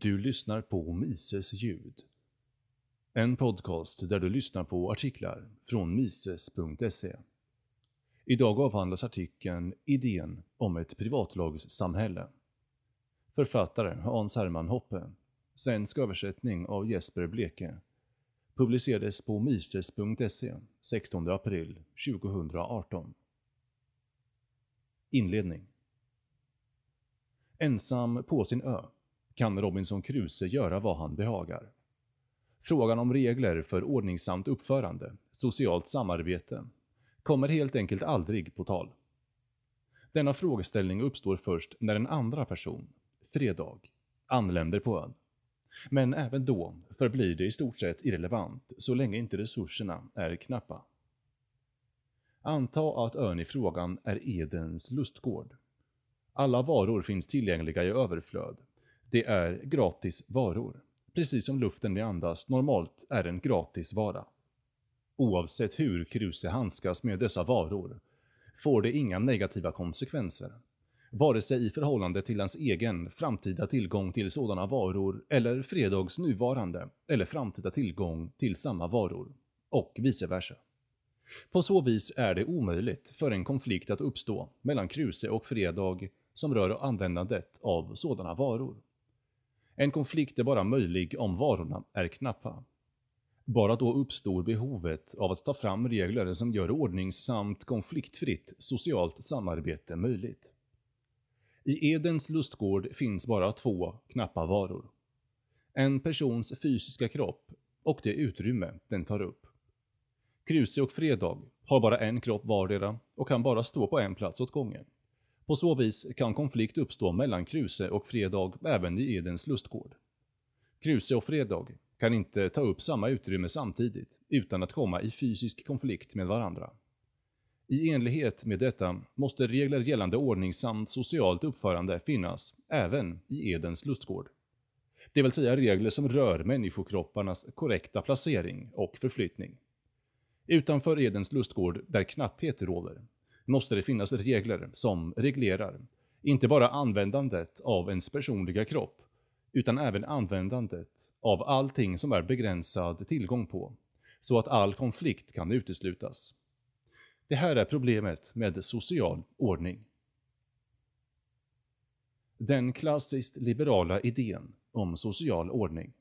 Du lyssnar på Mises ljud. En podcast där du lyssnar på artiklar från mises.se. Idag avhandlas artikeln “Idén om ett privatlagssamhälle”. Författare Hans Hermann Hoppe. Svensk översättning av Jesper Bleke. Publicerades på mises.se 16 april 2018. Inledning Ensam på sin ö kan Robinson Crusoe göra vad han behagar. Frågan om regler för ordningsamt uppförande, socialt samarbete, kommer helt enkelt aldrig på tal. Denna frågeställning uppstår först när en andra person, Fredag, anländer på ön. Men även då förblir det i stort sett irrelevant så länge inte resurserna är knappa. Anta att ön i frågan är Edens lustgård. Alla varor finns tillgängliga i överflöd. Det är gratis varor, precis som luften vi andas normalt är en gratis vara. Oavsett hur Kruse handskas med dessa varor får det inga negativa konsekvenser, vare sig i förhållande till hans egen framtida tillgång till sådana varor eller Fredags nuvarande eller framtida tillgång till samma varor, och vice versa. På så vis är det omöjligt för en konflikt att uppstå mellan Kruse och Fredag som rör användandet av sådana varor. En konflikt är bara möjlig om varorna är knappa. Bara då uppstår behovet av att ta fram regler som gör ordningsamt konfliktfritt socialt samarbete möjligt. I Edens lustgård finns bara två knappa varor. En persons fysiska kropp och det utrymme den tar upp. Kruse och Fredag har bara en kropp vardera och kan bara stå på en plats åt gången. På så vis kan konflikt uppstå mellan Kruse och Fredag även i Edens lustgård. Kruse och Fredag kan inte ta upp samma utrymme samtidigt utan att komma i fysisk konflikt med varandra. I enlighet med detta måste regler gällande ordning samt socialt uppförande finnas även i Edens lustgård. Det vill säga regler som rör människokropparnas korrekta placering och förflyttning. Utanför Edens lustgård, där knapphet råder, måste det finnas regler som reglerar inte bara användandet av ens personliga kropp, utan även användandet av allting som är begränsad tillgång på, så att all konflikt kan uteslutas. Det här är problemet med social ordning. Den klassiskt liberala idén om social ordning.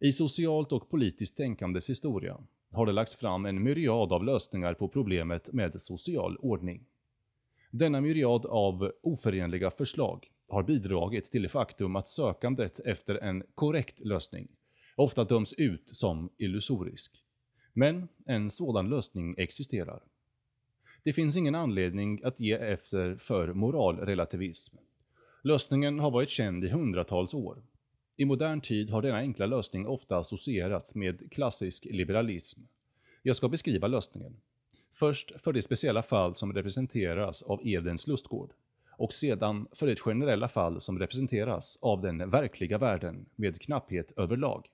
I socialt och politiskt tänkandes historia har det lagts fram en myriad av lösningar på problemet med social ordning. Denna myriad av oförenliga förslag har bidragit till det faktum att sökandet efter en korrekt lösning ofta döms ut som illusorisk. Men en sådan lösning existerar. Det finns ingen anledning att ge efter för moralrelativism. Lösningen har varit känd i hundratals år. I modern tid har denna enkla lösning ofta associerats med klassisk liberalism. Jag ska beskriva lösningen. Först för det speciella fall som representeras av Edens lustgård och sedan för det generella fall som representeras av den verkliga världen med knapphet överlag.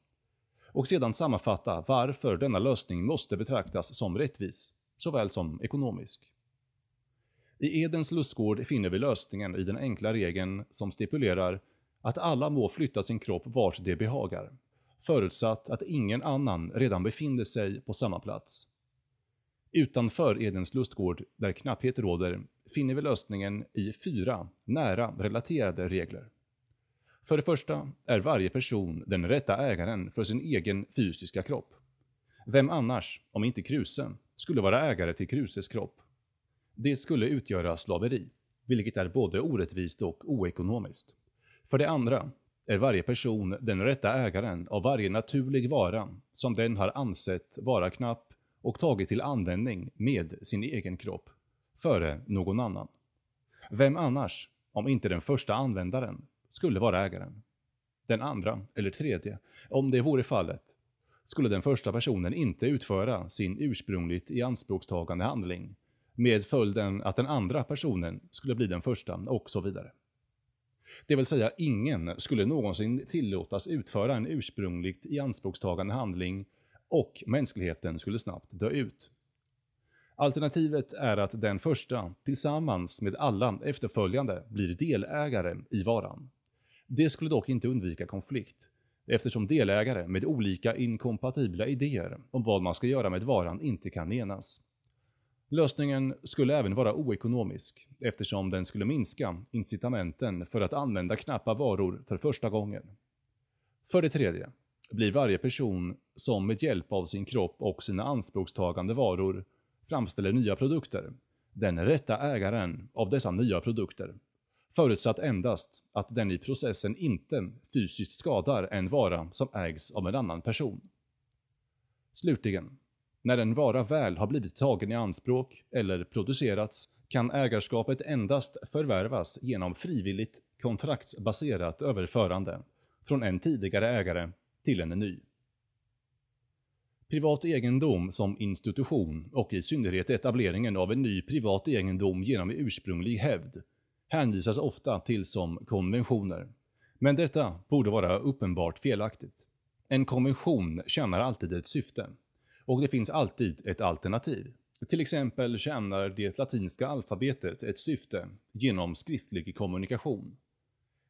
Och sedan sammanfatta varför denna lösning måste betraktas som rättvis, såväl som ekonomisk. I Edens lustgård finner vi lösningen i den enkla regeln som stipulerar att alla må flytta sin kropp vart de behagar, förutsatt att ingen annan redan befinner sig på samma plats. Utanför Edens lustgård, där knapphet råder, finner vi lösningen i fyra nära relaterade regler. För det första är varje person den rätta ägaren för sin egen fysiska kropp. Vem annars, om inte Kruse, skulle vara ägare till Kruses kropp? Det skulle utgöra slaveri, vilket är både orättvist och oekonomiskt. För det andra är varje person den rätta ägaren av varje naturlig vara som den har ansett vara knapp och tagit till användning med sin egen kropp, före någon annan. Vem annars, om inte den första användaren, skulle vara ägaren? Den andra, eller tredje, om det vore fallet, skulle den första personen inte utföra sin ursprungligt ianspråktagande handling, med följden att den andra personen skulle bli den första och så vidare. Det vill säga ingen skulle någonsin tillåtas utföra en ursprungligt ianspråktagande handling och mänskligheten skulle snabbt dö ut. Alternativet är att den första, tillsammans med alla efterföljande, blir delägare i varan. Det skulle dock inte undvika konflikt, eftersom delägare med olika inkompatibla idéer om vad man ska göra med varan inte kan enas. Lösningen skulle även vara oekonomisk, eftersom den skulle minska incitamenten för att använda knappa varor för första gången. För det tredje blir varje person som med hjälp av sin kropp och sina anspråkstagande varor framställer nya produkter, den rätta ägaren av dessa nya produkter. Förutsatt endast att den i processen inte fysiskt skadar en vara som ägs av en annan person. Slutligen, när en vara väl har blivit tagen i anspråk eller producerats kan ägarskapet endast förvärvas genom frivilligt kontraktsbaserat överförande från en tidigare ägare till en ny. Privat egendom som institution och i synnerhet etableringen av en ny privat egendom genom ursprunglig hävd hänvisas ofta till som konventioner. Men detta borde vara uppenbart felaktigt. En konvention tjänar alltid ett syfte. Och det finns alltid ett alternativ. Till exempel tjänar det latinska alfabetet ett syfte genom skriftlig kommunikation.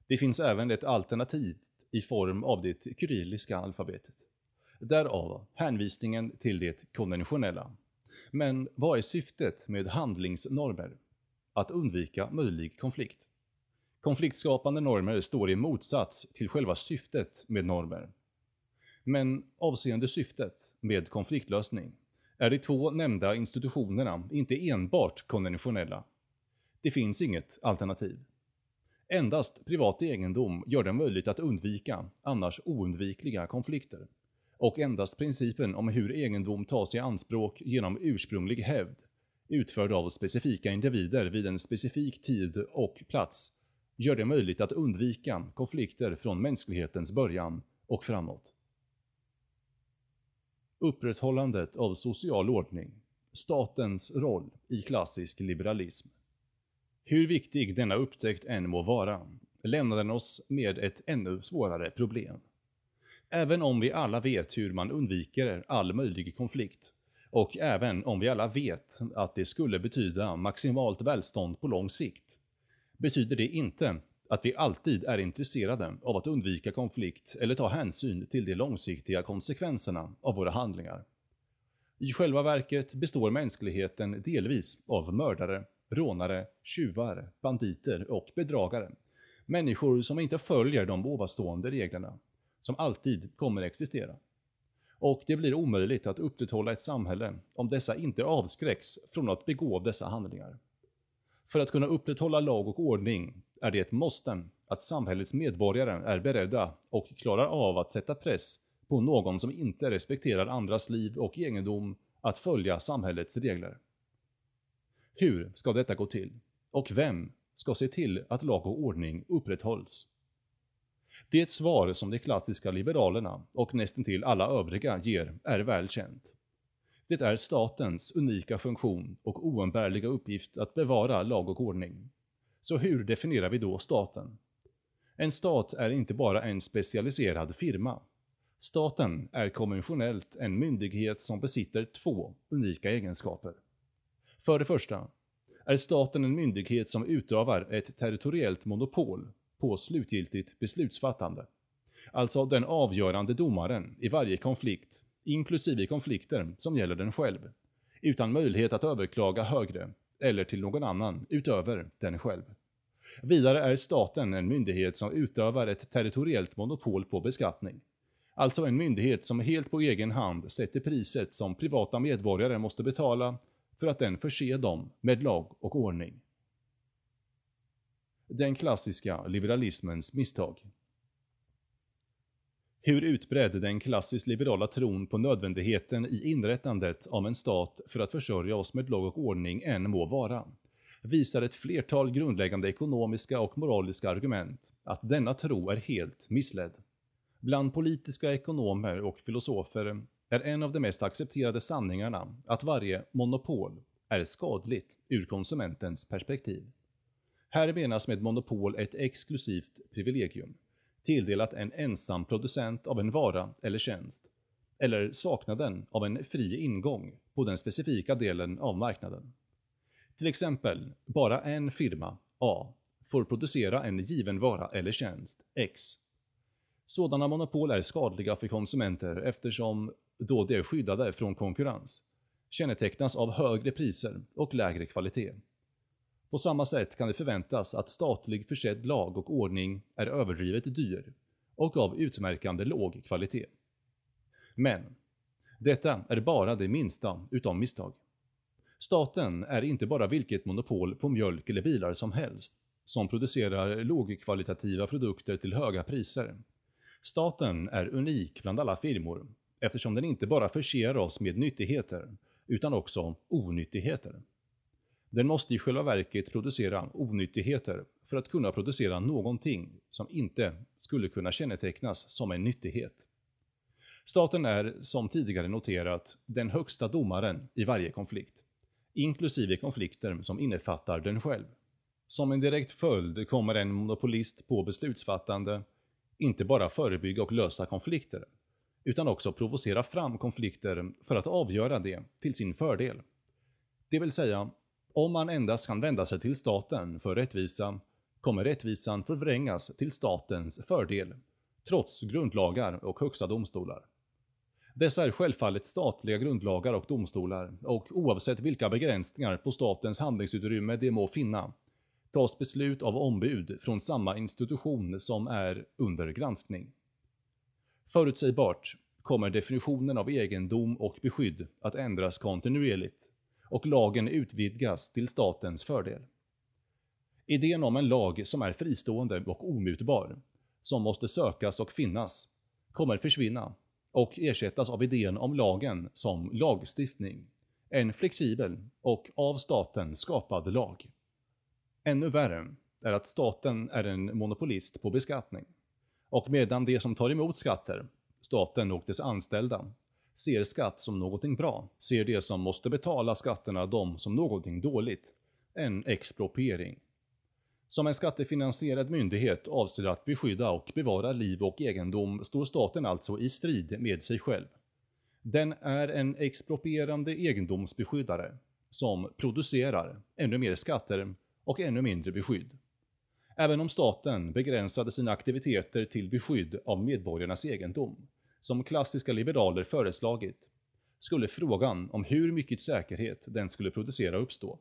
Det finns även ett alternativ i form av det kyrilliska alfabetet. Därav hänvisningen till det konventionella. Men vad är syftet med handlingsnormer? Att undvika möjlig konflikt. Konfliktskapande normer står i motsats till själva syftet med normer. Men avseende syftet med konfliktlösning är de två nämnda institutionerna inte enbart konventionella. Det finns inget alternativ. Endast privat egendom gör det möjligt att undvika annars oundvikliga konflikter. Och endast principen om hur egendom tas i anspråk genom ursprunglig hävd, utförd av specifika individer vid en specifik tid och plats, gör det möjligt att undvika konflikter från mänsklighetens början och framåt. Upprätthållandet av social ordning, statens roll i klassisk liberalism. Hur viktig denna upptäckt än må vara, lämnar den oss med ett ännu svårare problem. Även om vi alla vet hur man undviker all möjlig konflikt, och även om vi alla vet att det skulle betyda maximalt välstånd på lång sikt, betyder det inte att vi alltid är intresserade av att undvika konflikt eller ta hänsyn till de långsiktiga konsekvenserna av våra handlingar. I själva verket består mänskligheten delvis av mördare, rånare, tjuvar, banditer och bedragare. Människor som inte följer de ovanstående reglerna, som alltid kommer existera. Och det blir omöjligt att upprätthålla ett samhälle om dessa inte avskräcks från att begå dessa handlingar. För att kunna upprätthålla lag och ordning är det ett måste att samhällets medborgare är beredda och klarar av att sätta press på någon som inte respekterar andras liv och egendom att följa samhällets regler. Hur ska detta gå till? Och vem ska se till att lag och ordning upprätthålls? Det svar som de klassiska liberalerna och nästintill alla övriga ger är väl känt. Det är statens unika funktion och oumbärliga uppgift att bevara lag och ordning. Så hur definierar vi då staten? En stat är inte bara en specialiserad firma. Staten är konventionellt en myndighet som besitter två unika egenskaper. För det första är staten en myndighet som utövar ett territoriellt monopol på slutgiltigt beslutsfattande. Alltså den avgörande domaren i varje konflikt, inklusive konflikter som gäller den själv, utan möjlighet att överklaga högre eller till någon annan utöver den själv. Vidare är staten en myndighet som utövar ett territoriellt monopol på beskattning. Alltså en myndighet som helt på egen hand sätter priset som privata medborgare måste betala för att den förser dem med lag och ordning. Den klassiska liberalismens misstag. Hur utbredd den klassiskt liberala tron på nödvändigheten i inrättandet av en stat för att försörja oss med lag och ordning än må vara, visar ett flertal grundläggande ekonomiska och moraliska argument att denna tro är helt missledd. Bland politiska ekonomer och filosofer är en av de mest accepterade sanningarna att varje monopol är skadligt ur konsumentens perspektiv. Här menas med monopol ett exklusivt privilegium, tilldelat en ensam producent av en vara eller tjänst, eller saknaden av en fri ingång på den specifika delen av marknaden. Till exempel, bara en firma, A, får producera en given vara eller tjänst, X. Sådana monopol är skadliga för konsumenter eftersom, då de är skyddade från konkurrens, kännetecknas av högre priser och lägre kvalitet. På samma sätt kan det förväntas att statlig försedd lag och ordning är överdrivet dyr och av utmärkande låg kvalitet. Men, detta är bara det minsta utav misstag. Staten är inte bara vilket monopol på mjölk eller bilar som helst, som producerar lågkvalitativa produkter till höga priser. Staten är unik bland alla firmor, eftersom den inte bara förser oss med nyttigheter, utan också onyttigheter. Den måste i själva verket producera onyttigheter för att kunna producera någonting som inte skulle kunna kännetecknas som en nyttighet. Staten är, som tidigare noterat, den högsta domaren i varje konflikt, inklusive konflikter som innefattar den själv. Som en direkt följd kommer en monopolist på beslutsfattande inte bara förebygga och lösa konflikter, utan också provocera fram konflikter för att avgöra det till sin fördel. Det vill säga, om man endast kan vända sig till staten för rättvisa, kommer rättvisan förvrängas till statens fördel, trots grundlagar och högsta domstolar. Dessa är självfallet statliga grundlagar och domstolar, och oavsett vilka begränsningar på statens handlingsutrymme det må finna, tas beslut av ombud från samma institution som är under granskning. Förutsägbart kommer definitionen av egendom och beskydd att ändras kontinuerligt och lagen utvidgas till statens fördel. Idén om en lag som är fristående och omutbar, som måste sökas och finnas, kommer försvinna och ersättas av idén om lagen som lagstiftning, en flexibel och av staten skapad lag. Ännu värre är att staten är en monopolist på beskattning. Och medan de som tar emot skatter, staten och dess anställda, ser skatt som någonting bra, ser det som måste betala skatterna dem som någonting dåligt, en expropriering. Som en skattefinansierad myndighet avser att beskydda och bevara liv och egendom står staten alltså i strid med sig själv. Den är en exproprierande egendomsbeskyddare som producerar ännu mer skatter och ännu mindre beskydd. Även om staten begränsade sina aktiviteter till beskydd av medborgarnas egendom, som klassiska liberaler föreslagit, skulle frågan om hur mycket säkerhet den skulle producera uppstå.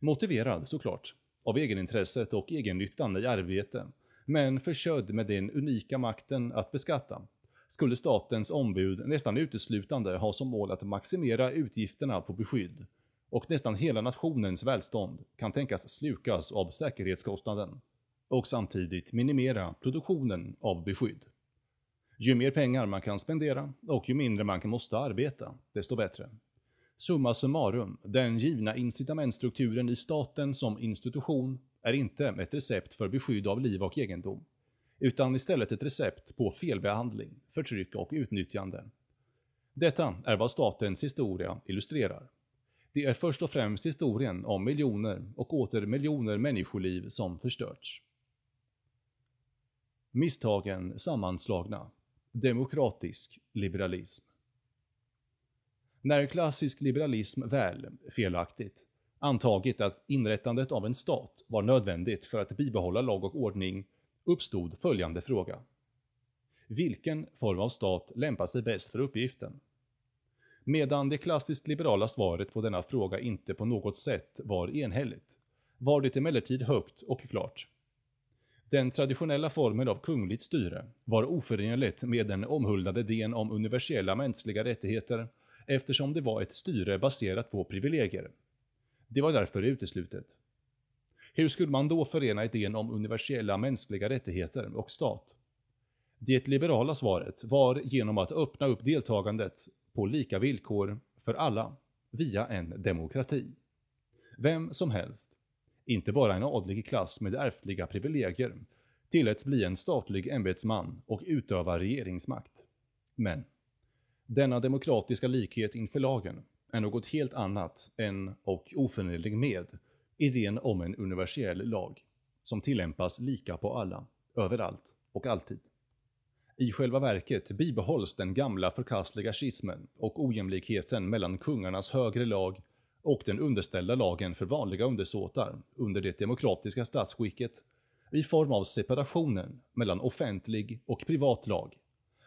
Motiverad såklart, av egenintresset och egennyttan i arbete, men försödd med den unika makten att beskatta, skulle statens ombud nästan uteslutande ha som mål att maximera utgifterna på beskydd och nästan hela nationens välstånd kan tänkas slukas av säkerhetskostnaden och samtidigt minimera produktionen av beskydd. Ju mer pengar man kan spendera och ju mindre man måste arbeta, desto bättre. Summa summarum, den givna incitamentstrukturen i staten som institution är inte ett recept för beskydd av liv och egendom, utan istället ett recept på felbehandling, förtryck och utnyttjande. Detta är vad statens historia illustrerar. Det är först och främst historien om miljoner och åter miljoner människoliv som förstörts. Misstagen sammanslagna. Demokratisk liberalism. När klassisk liberalism väl, felaktigt, antagit att inrättandet av en stat var nödvändigt för att bibehålla lag och ordning, uppstod följande fråga. Vilken form av stat lämpar sig bäst för uppgiften? Medan det klassiskt liberala svaret på denna fråga inte på något sätt var enhälligt, var det emellertid högt och klart. Den traditionella formen av kungligt styre var oförenligt med den omhuldade idén om universella mänskliga rättigheter eftersom det var ett styre baserat på privilegier. Det var därför uteslutet. Hur skulle man då förena idén om universella mänskliga rättigheter och stat? Det liberala svaret var genom att öppna upp deltagandet på lika villkor för alla via en demokrati. Vem som helst, inte bara en adlig klass med ärftliga privilegier, tilläts bli en statlig ämbetsman och utöva regeringsmakt. Men denna demokratiska likhet inför lagen är något helt annat än och oförenlig med idén om en universell lag som tillämpas lika på alla, överallt och alltid. I själva verket bibehålls den gamla förkastliga schismen och ojämlikheten mellan kungarnas högre lag och den underställda lagen för vanliga undersåtar under det demokratiska statsskicket i form av separationen mellan offentlig och privat lag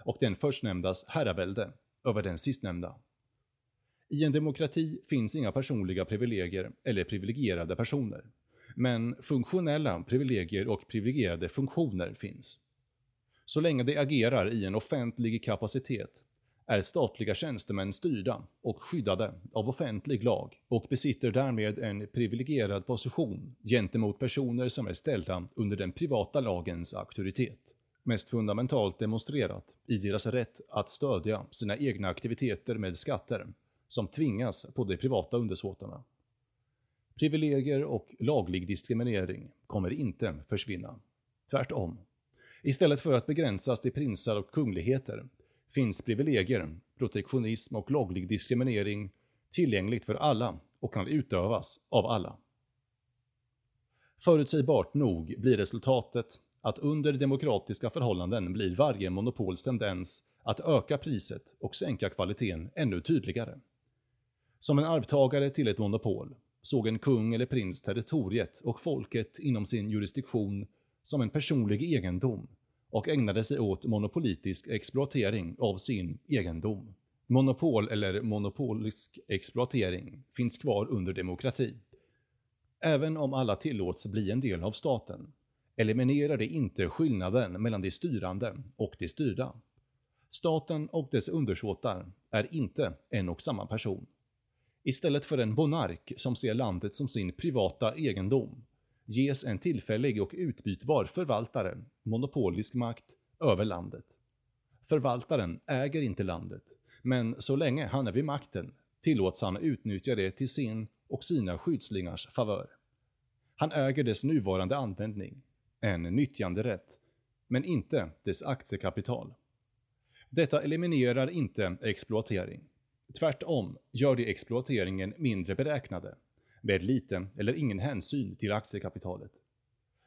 och den förstnämndas herravälde över den sistnämnda. I en demokrati finns inga personliga privilegier eller privilegierade personer, men funktionella privilegier och privilegierade funktioner finns. Så länge de agerar i en offentlig kapacitet är statliga tjänstemän styrda och skyddade av offentlig lag och besitter därmed en privilegierad position gentemot personer som är ställda under den privata lagens auktoritet. Mest fundamentalt demonstrerat i deras rätt att stödja sina egna aktiviteter med skatter som tvingas på de privata undersåtarna. Privilegier och laglig diskriminering kommer inte försvinna. Tvärtom. Istället för att begränsas till prinsar och kungligheter finns privilegier, protektionism och laglig diskriminering tillgängligt för alla och kan utövas av alla. Förutsägbart nog blir resultatet att under demokratiska förhållanden blir varje monopols tendens att öka priset och sänka kvaliteten ännu tydligare. Som en arvtagare till ett monopol såg en kung eller prins territoriet och folket inom sin jurisdiktion som en personlig egendom och ägnade sig åt monopolitisk exploatering av sin egendom. Monopol eller monopolisk exploatering finns kvar under demokrati. Även om alla tillåts bli en del av staten eliminerar det inte skillnaden mellan de styrande och de styrda. Staten och dess undersåtar är inte en och samma person. Istället för en monark som ser landet som sin privata egendom ges en tillfällig och utbytbar förvaltare monopolisk makt över landet. Förvaltaren äger inte landet, men så länge han är vid makten tillåts han utnyttja det till sin och sina skyddslingars favör. Han äger dess nuvarande användning, en nyttjanderätt, men inte dess aktiekapital. Detta eliminerar inte exploatering. Tvärtom gör det exploateringen mindre beräknade, med liten eller ingen hänsyn till aktiekapitalet.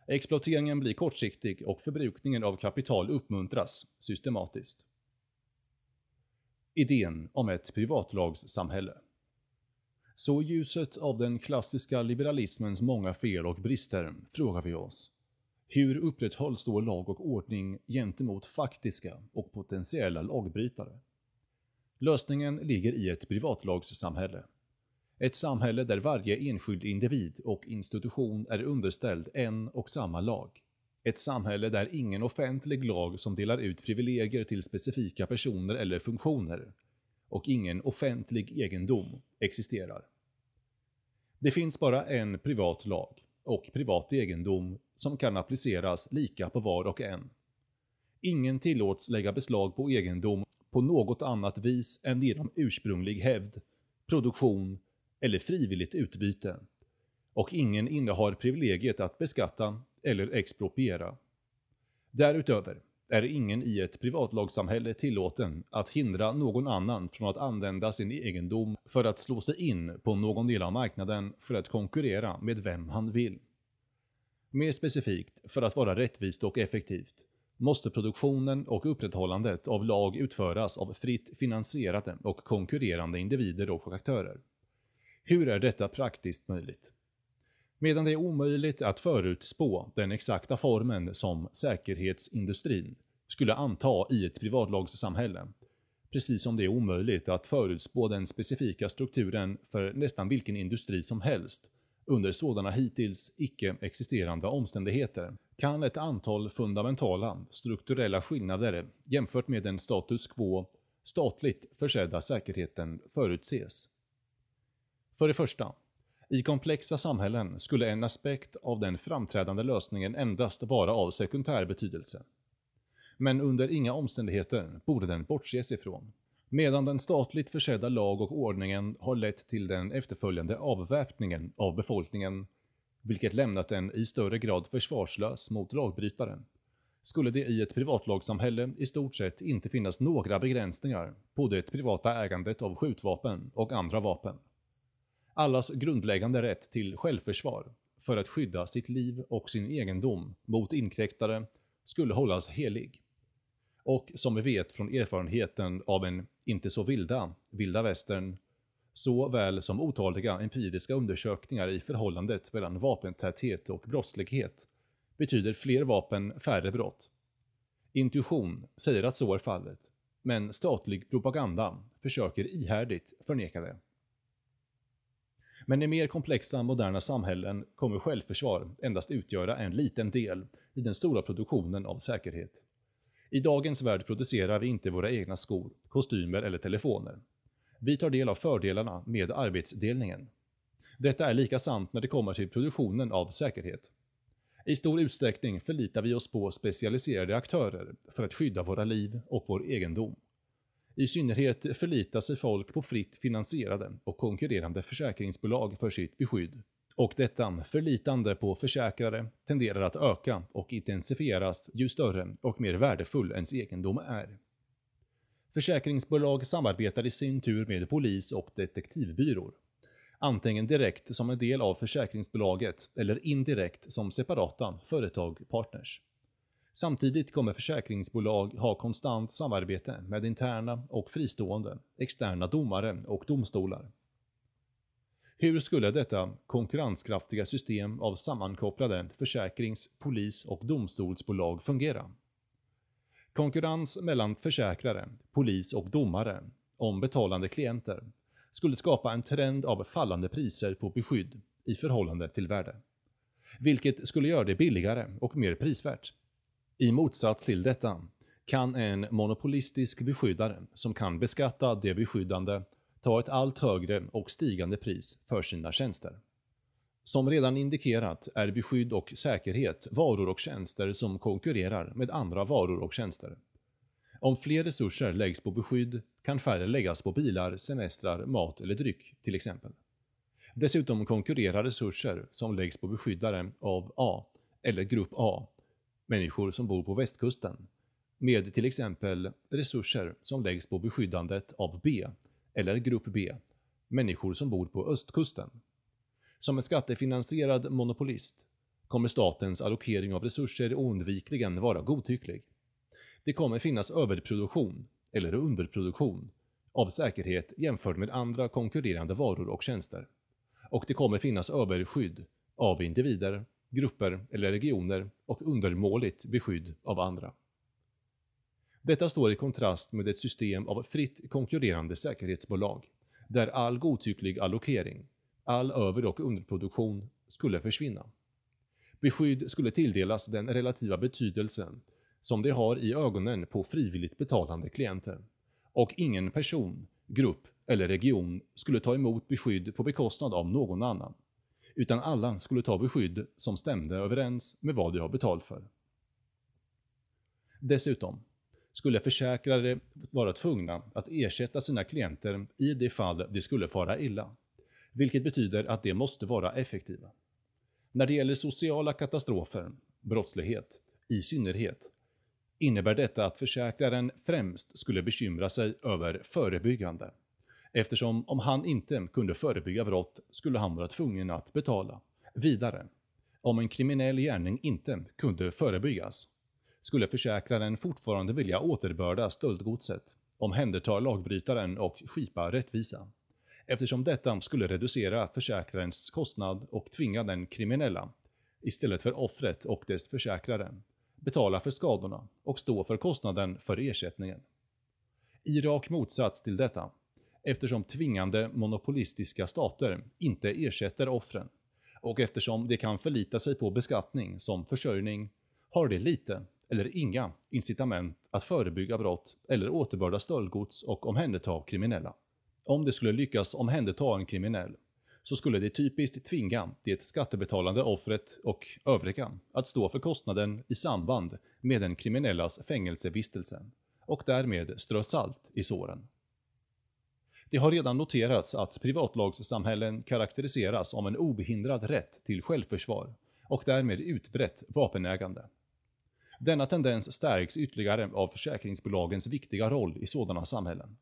Exploateringen blir kortsiktig och förbrukningen av kapital uppmuntras systematiskt. Idén om ett privatlagssamhälle. Så i ljuset av den klassiska liberalismens många fel och brister frågar vi oss, hur upprätthålls då lag och ordning gentemot faktiska och potentiella lagbrytare? Lösningen ligger i ett privatlagssamhälle. Ett samhälle där varje enskild individ och institution är underställd en och samma lag. Ett samhälle där ingen offentlig lag som delar ut privilegier till specifika personer eller funktioner och ingen offentlig egendom existerar. Det finns bara en privat lag och privat egendom som kan appliceras lika på var och en. Ingen tillåts lägga beslag på egendom på något annat vis än genom ursprunglig hävd, produktion eller frivilligt utbyte och ingen innehar privilegiet att beskatta eller expropriera. Därutöver är ingen i ett privatlagssamhälle tillåten att hindra någon annan från att använda sin egendom för att slå sig in på någon del av marknaden för att konkurrera med vem han vill. Mer specifikt, för att vara rättvist och effektivt, måste produktionen och upprätthållandet av lag utföras av fritt finansierade och konkurrerande individer och aktörer. Hur är detta praktiskt möjligt? Medan det är omöjligt att förutspå den exakta formen som säkerhetsindustrin skulle anta i ett privatlagssamhälle, precis som det är omöjligt att förutspå den specifika strukturen för nästan vilken industri som helst under sådana hittills icke-existerande omständigheter, kan ett antal fundamentala strukturella skillnader jämfört med den status quo statligt försedda säkerheten förutses. För det första, i komplexa samhällen skulle en aspekt av den framträdande lösningen endast vara av sekundär betydelse. Men under inga omständigheter borde den bortses ifrån. Medan den statligt försedda lag och ordningen har lett till den efterföljande avväpningen av befolkningen, vilket lämnat den i större grad försvarslös mot lagbrytaren, skulle det i ett privatlagssamhälle i stort sett inte finnas några begränsningar på det privata ägandet av skjutvapen och andra vapen allas grundläggande rätt till självförsvar för att skydda sitt liv och sin egendom mot inkräktare skulle hållas helig. Och som vi vet från erfarenheten av en inte så vilda vilda västern, så väl som otaliga empiriska undersökningar i förhållandet mellan vapentäthet och brottslighet, betyder fler vapen färre brott. Intuition säger att så är fallet, men statlig propaganda försöker ihärdigt förneka det. Men i mer komplexa moderna samhällen kommer självförsvar endast utgöra en liten del i den stora produktionen av säkerhet. I dagens värld producerar vi inte våra egna skor, kostymer eller telefoner. Vi tar del av fördelarna med arbetsdelningen. Detta är lika sant när det kommer till produktionen av säkerhet. I stor utsträckning förlitar vi oss på specialiserade aktörer för att skydda våra liv och vår egendom. I synnerhet förlitar sig folk på fritt finansierade och konkurrerande försäkringsbolag för sitt beskydd. Och detta förlitande på försäkrare tenderar att öka och intensifieras ju större och mer värdefull ens egendom är. Försäkringsbolag samarbetar i sin tur med polis och detektivbyråer. Antingen direkt som en del av försäkringsbolaget eller indirekt som separata företag-partners. Samtidigt kommer försäkringsbolag ha konstant samarbete med interna och fristående externa domare och domstolar. Hur skulle detta konkurrenskraftiga system av sammankopplade försäkrings-, polis och domstolsbolag fungera? Konkurrens mellan försäkrare, polis och domare om betalande klienter skulle skapa en trend av fallande priser på beskydd i förhållande till värde. Vilket skulle göra det billigare och mer prisvärt. I motsats till detta kan en monopolistisk beskyddare som kan beskatta det beskyddande ta ett allt högre och stigande pris för sina tjänster. Som redan indikerat är beskydd och säkerhet varor och tjänster som konkurrerar med andra varor och tjänster. Om fler resurser läggs på beskydd kan färre läggas på bilar, semestrar, mat eller dryck till exempel. Dessutom konkurrerar resurser som läggs på beskyddare av A eller Grupp A, människor som bor på västkusten, med till exempel resurser som läggs på beskyddandet av B eller Grupp B, människor som bor på östkusten. Som en skattefinansierad monopolist kommer statens allokering av resurser oundvikligen vara godtycklig. Det kommer finnas överproduktion, eller underproduktion, av säkerhet jämfört med andra konkurrerande varor och tjänster. Och det kommer finnas överskydd av individer, grupper eller regioner och undermåligt beskydd av andra. Detta står i kontrast med ett system av fritt konkurrerande säkerhetsbolag, där all godtycklig allokering, all över- och underproduktion skulle försvinna. Beskydd skulle tilldelas den relativa betydelsen som det har i ögonen på frivilligt betalande klienter. Och ingen person, grupp eller region skulle ta emot beskydd på bekostnad av någon annan. Utan alla skulle ta beskydd som stämde överens med vad de har betalt för. Dessutom skulle försäkrare vara tvungna att ersätta sina klienter i det fall de skulle fara illa, vilket betyder att de måste vara effektiva. När det gäller sociala katastrofer, brottslighet, i synnerhet, innebär detta att försäkraren främst skulle bekymra sig över förebyggande, eftersom om han inte kunde förebygga brott skulle han vara tvungen att betala. Vidare, om en kriminell gärning inte kunde förebyggas, skulle försäkraren fortfarande vilja återbörda stöldgodset, omhänderta lagbrytaren och skipa rättvisa, eftersom detta skulle reducera försäkrarens kostnad och tvinga den kriminella, istället för offret och dess försäkrare, betala för skadorna och stå för kostnaden för ersättningen. I rak motsats till detta, eftersom tvingande monopolistiska stater inte ersätter offren och eftersom de kan förlita sig på beskattning som försörjning, har de lite eller inga incitament att förebygga brott eller återbörda stöldgods och omhänderta kriminella. Om de skulle lyckas omhänderta en kriminell, så skulle det typiskt tvinga det skattebetalande offret och övriga att stå för kostnaden i samband med den kriminellas fängelsevistelse och därmed strö salt i såren. Det har redan noterats att privatlagssamhällen karaktäriseras om en obehindrad rätt till självförsvar och därmed utbrett vapenägande. Denna tendens stärks ytterligare av försäkringsbolagens viktiga roll i sådana samhällen.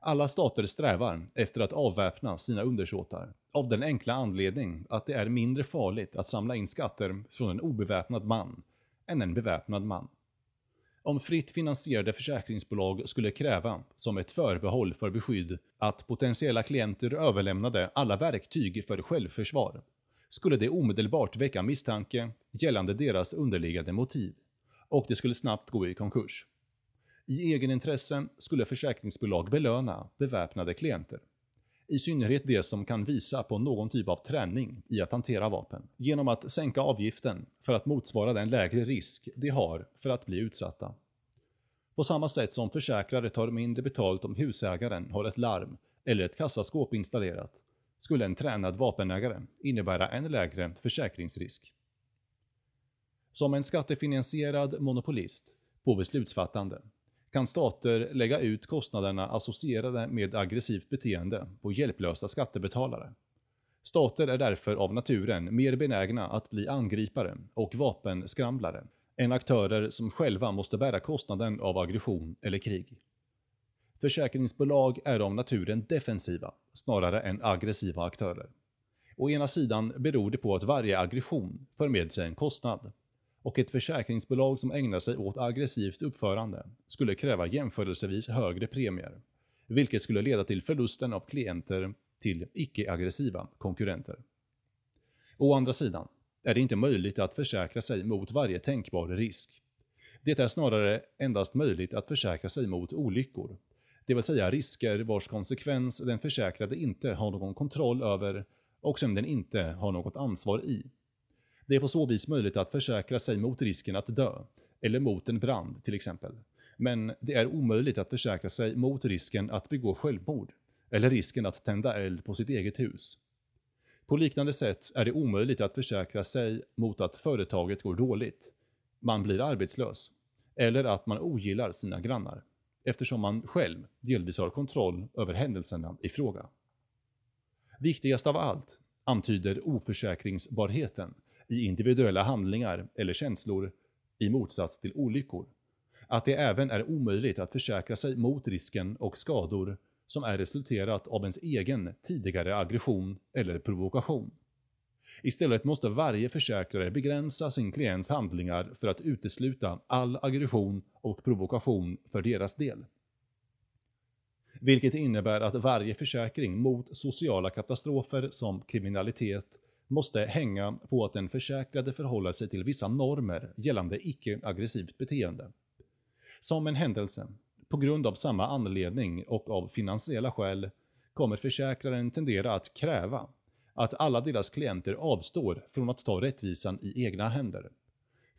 Alla stater strävar efter att avväpna sina undersåtar, av den enkla anledning att det är mindre farligt att samla in skatter från en obeväpnad man än en beväpnad man. Om fritt finansierade försäkringsbolag skulle kräva, som ett förbehåll för beskydd, att potentiella klienter överlämnade alla verktyg för självförsvar, skulle det omedelbart väcka misstanke gällande deras underliggande motiv och det skulle snabbt gå i konkurs. I egenintresse skulle försäkringsbolag belöna beväpnade klienter. I synnerhet de som kan visa på någon typ av träning i att hantera vapen, genom att sänka avgiften för att motsvara den lägre risk de har för att bli utsatta. På samma sätt som försäkrare tar mindre betalt om husägaren har ett larm eller ett kassaskåp installerat, skulle en tränad vapenägare innebära en lägre försäkringsrisk. Som en skattefinansierad monopolist på beslutsfattande kan stater lägga ut kostnaderna associerade med aggressivt beteende på hjälplösa skattebetalare. Stater är därför av naturen mer benägna att bli angripare och vapenskramlare än aktörer som själva måste bära kostnaden av aggression eller krig. Försäkringsbolag är av naturen defensiva snarare än aggressiva aktörer. Å ena sidan beror det på att varje aggression för med sig en kostnad och ett försäkringsbolag som ägnar sig åt aggressivt uppförande skulle kräva jämförelsevis högre premier, vilket skulle leda till förlusten av klienter till icke-aggressiva konkurrenter. Å andra sidan är det inte möjligt att försäkra sig mot varje tänkbar risk. Det är snarare endast möjligt att försäkra sig mot olyckor, det vill säga risker vars konsekvens den försäkrade inte har någon kontroll över och som den inte har något ansvar i. Det är på så vis möjligt att försäkra sig mot risken att dö, eller mot en brand till exempel. Men det är omöjligt att försäkra sig mot risken att begå självmord, eller risken att tända eld på sitt eget hus. På liknande sätt är det omöjligt att försäkra sig mot att företaget går dåligt, man blir arbetslös, eller att man ogillar sina grannar, eftersom man själv delvis har kontroll över händelserna i fråga. Viktigast av allt antyder oförsäkringsbarheten i individuella handlingar eller känslor i motsats till olyckor. Att det även är omöjligt att försäkra sig mot risken och skador som är resulterat av ens egen tidigare aggression eller provokation. Istället måste varje försäkrare begränsa sin klients handlingar för att utesluta all aggression och provokation för deras del. Vilket innebär att varje försäkring mot sociala katastrofer som kriminalitet måste hänga på att den försäkrade förhåller sig till vissa normer gällande icke-aggressivt beteende. Som en händelse, på grund av samma anledning och av finansiella skäl, kommer försäkraren tendera att kräva att alla deras klienter avstår från att ta rättvisan i egna händer.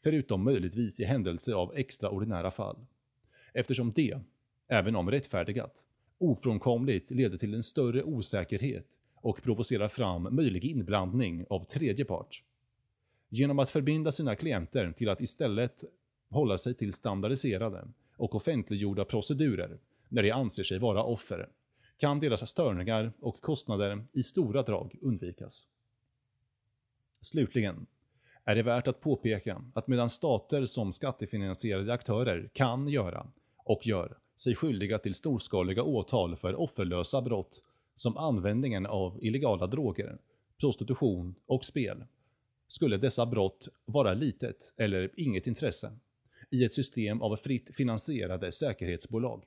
Förutom möjligtvis i händelse av extraordinära fall. Eftersom det, även om rättfärdigat, ofrånkomligt leder till en större osäkerhet och provocerar fram möjlig inblandning av tredje part. Genom att förbinda sina klienter till att istället hålla sig till standardiserade och offentliggjorda procedurer när de anser sig vara offer, kan deras störningar och kostnader i stora drag undvikas. Slutligen är det värt att påpeka att medan stater som skattefinansierade aktörer kan göra, och gör, sig skyldiga till storskaliga åtal för offerlösa brott som användningen av illegala droger, prostitution och spel, skulle dessa brott vara litet eller inget intresse i ett system av fritt finansierade säkerhetsbolag.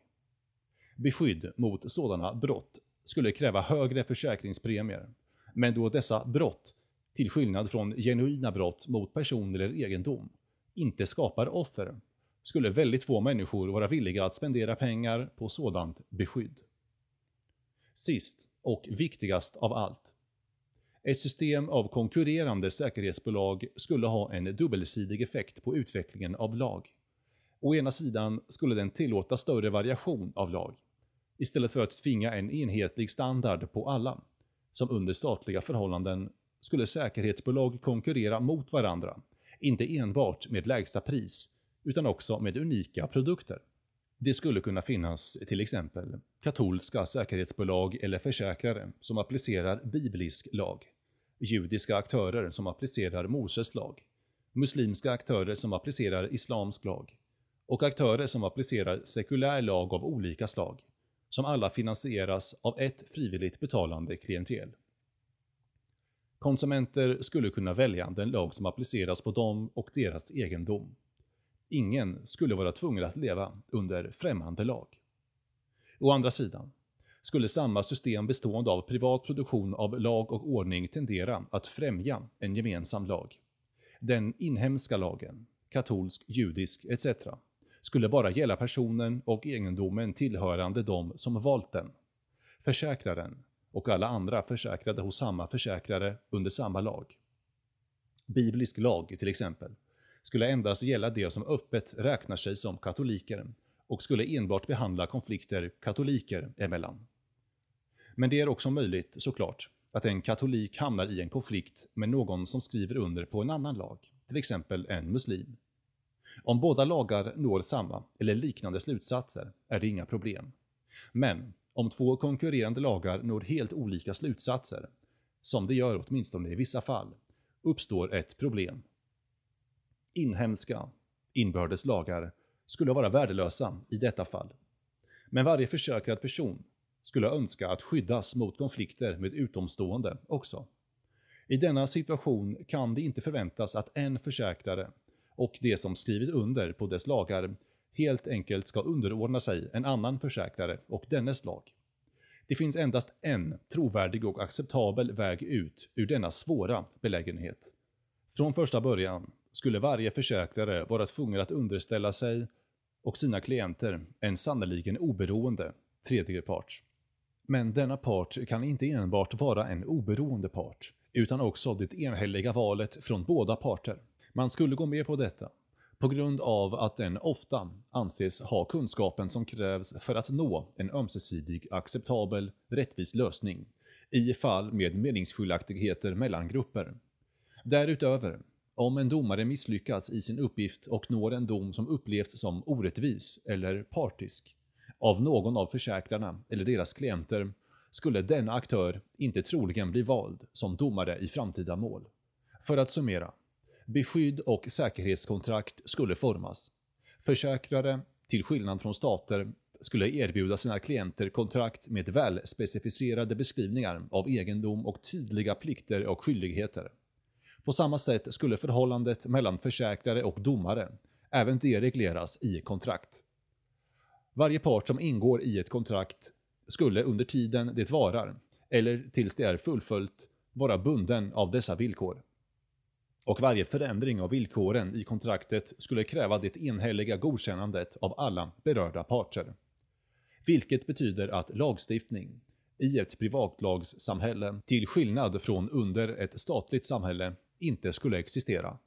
Beskydd mot sådana brott skulle kräva högre försäkringspremier, men då dessa brott, till skillnad från genuina brott mot person eller egendom, inte skapar offer, skulle väldigt få människor vara villiga att spendera pengar på sådant beskydd. Sist och viktigast av allt. Ett system av konkurrerande säkerhetsbolag skulle ha en dubbelsidig effekt på utvecklingen av lag. Å ena sidan skulle den tillåta större variation av lag, istället för att tvinga en enhetlig standard på alla, som under statliga förhållanden skulle säkerhetsbolag konkurrera mot varandra, inte enbart med lägsta pris, utan också med unika produkter. Det skulle kunna finnas till exempel katolska säkerhetsbolag eller försäkrare som applicerar biblisk lag, judiska aktörer som applicerar Moses lag, muslimska aktörer som applicerar islamsk lag och aktörer som applicerar sekulär lag av olika slag, som alla finansieras av ett frivilligt betalande klientel. Konsumenter skulle kunna välja den lag som appliceras på dem och deras egendom. Ingen skulle vara tvungen att leva under främmande lag. Å andra sidan skulle samma system bestående av privat produktion av lag och ordning tendera att främja en gemensam lag. Den inhemska lagen, katolsk, judisk etc. skulle bara gälla personen och egendomen tillhörande de som valt den. Försäkraren och alla andra försäkrade hos samma försäkrare under samma lag. Biblisk lag till exempel skulle endast gälla de som öppet räknar sig som katoliker och skulle enbart behandla konflikter katoliker emellan. Men det är också möjligt, såklart, att en katolik hamnar i en konflikt med någon som skriver under på en annan lag, till exempel en muslim. Om båda lagar når samma eller liknande slutsatser är det inga problem. Men om två konkurrerande lagar når helt olika slutsatser, som det gör åtminstone i vissa fall, uppstår ett problem. Inhemska, inbördes lagar skulle vara värdelösa i detta fall. Men varje försäkrad person skulle önska att skyddas mot konflikter med utomstående också. I denna situation kan det inte förväntas att en försäkrare och de som skrivit under på dess lagar helt enkelt ska underordna sig en annan försäkrare och dennes lag. Det finns endast en trovärdig och acceptabel väg ut ur denna svåra belägenhet. Från första början skulle varje försäkrare vara tvungen att underställa sig och sina klienter en sannoliken oberoende tredje part. Men denna part kan inte enbart vara en oberoende part, utan också det enhälliga valet från båda parter. Man skulle gå med på detta, på grund av att den ofta anses ha kunskapen som krävs för att nå en ömsesidig, acceptabel, rättvis lösning i fall med meningsskiljaktigheter mellan grupper. Därutöver, om en domare misslyckats i sin uppgift och når en dom som upplevs som orättvis eller partisk av någon av försäkrarna eller deras klienter skulle denna aktör inte troligen bli vald som domare i framtida mål. För att summera. Beskydd och säkerhetskontrakt skulle formas. Försäkrare, till skillnad från stater, skulle erbjuda sina klienter kontrakt med väl specificerade beskrivningar av egendom och tydliga plikter och skyldigheter. På samma sätt skulle förhållandet mellan försäkrare och domare även det regleras i kontrakt. Varje part som ingår i ett kontrakt skulle under tiden det varar, eller tills det är fullföljt, vara bunden av dessa villkor. Och varje förändring av villkoren i kontraktet skulle kräva det enhälliga godkännandet av alla berörda parter. Vilket betyder att lagstiftning, i ett privatlagssamhälle, till skillnad från under ett statligt samhälle, inte skulle existera.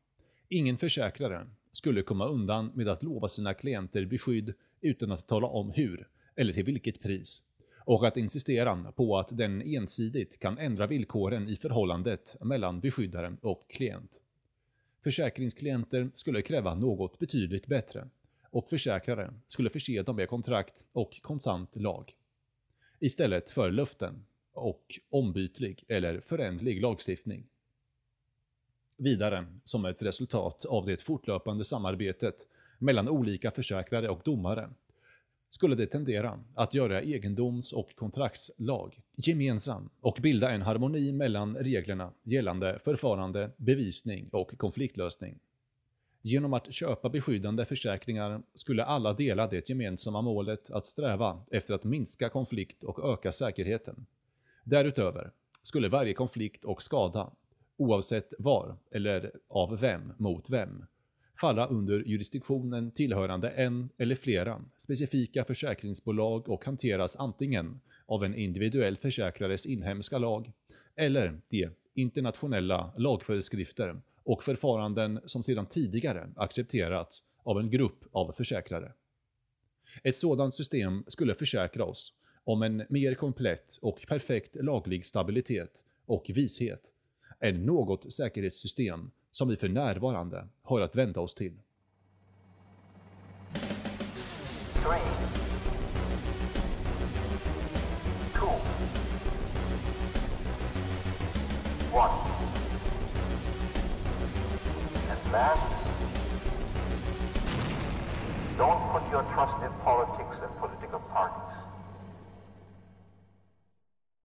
Ingen försäkrare skulle komma undan med att lova sina klienter beskydd utan att tala om hur, eller till vilket pris, och att insistera på att den ensidigt kan ändra villkoren i förhållandet mellan beskyddaren och klient. Försäkringsklienter skulle kräva något betydligt bättre, och försäkrare skulle förse dem med kontrakt och konstant lag. Istället för löften och ombytlig eller förändlig lagstiftning. Vidare, som ett resultat av det fortlöpande samarbetet mellan olika försäkrare och domare, skulle det tendera att göra egendoms och kontraktslag gemensam och bilda en harmoni mellan reglerna gällande förfarande, bevisning och konfliktlösning. Genom att köpa beskyddande försäkringar skulle alla dela det gemensamma målet att sträva efter att minska konflikt och öka säkerheten. Därutöver skulle varje konflikt och skada, oavsett var eller av vem mot vem, falla under jurisdiktionen tillhörande en eller flera specifika försäkringsbolag och hanteras antingen av en individuell försäkrares inhemska lag eller de internationella lagföreskrifter och förfaranden som sedan tidigare accepterats av en grupp av försäkrare. Ett sådant system skulle försäkra oss om en mer komplett och perfekt laglig stabilitet och vishet än något säkerhetssystem som vi för närvarande har att vända oss till. Last, don't put your trust in politics and political parties.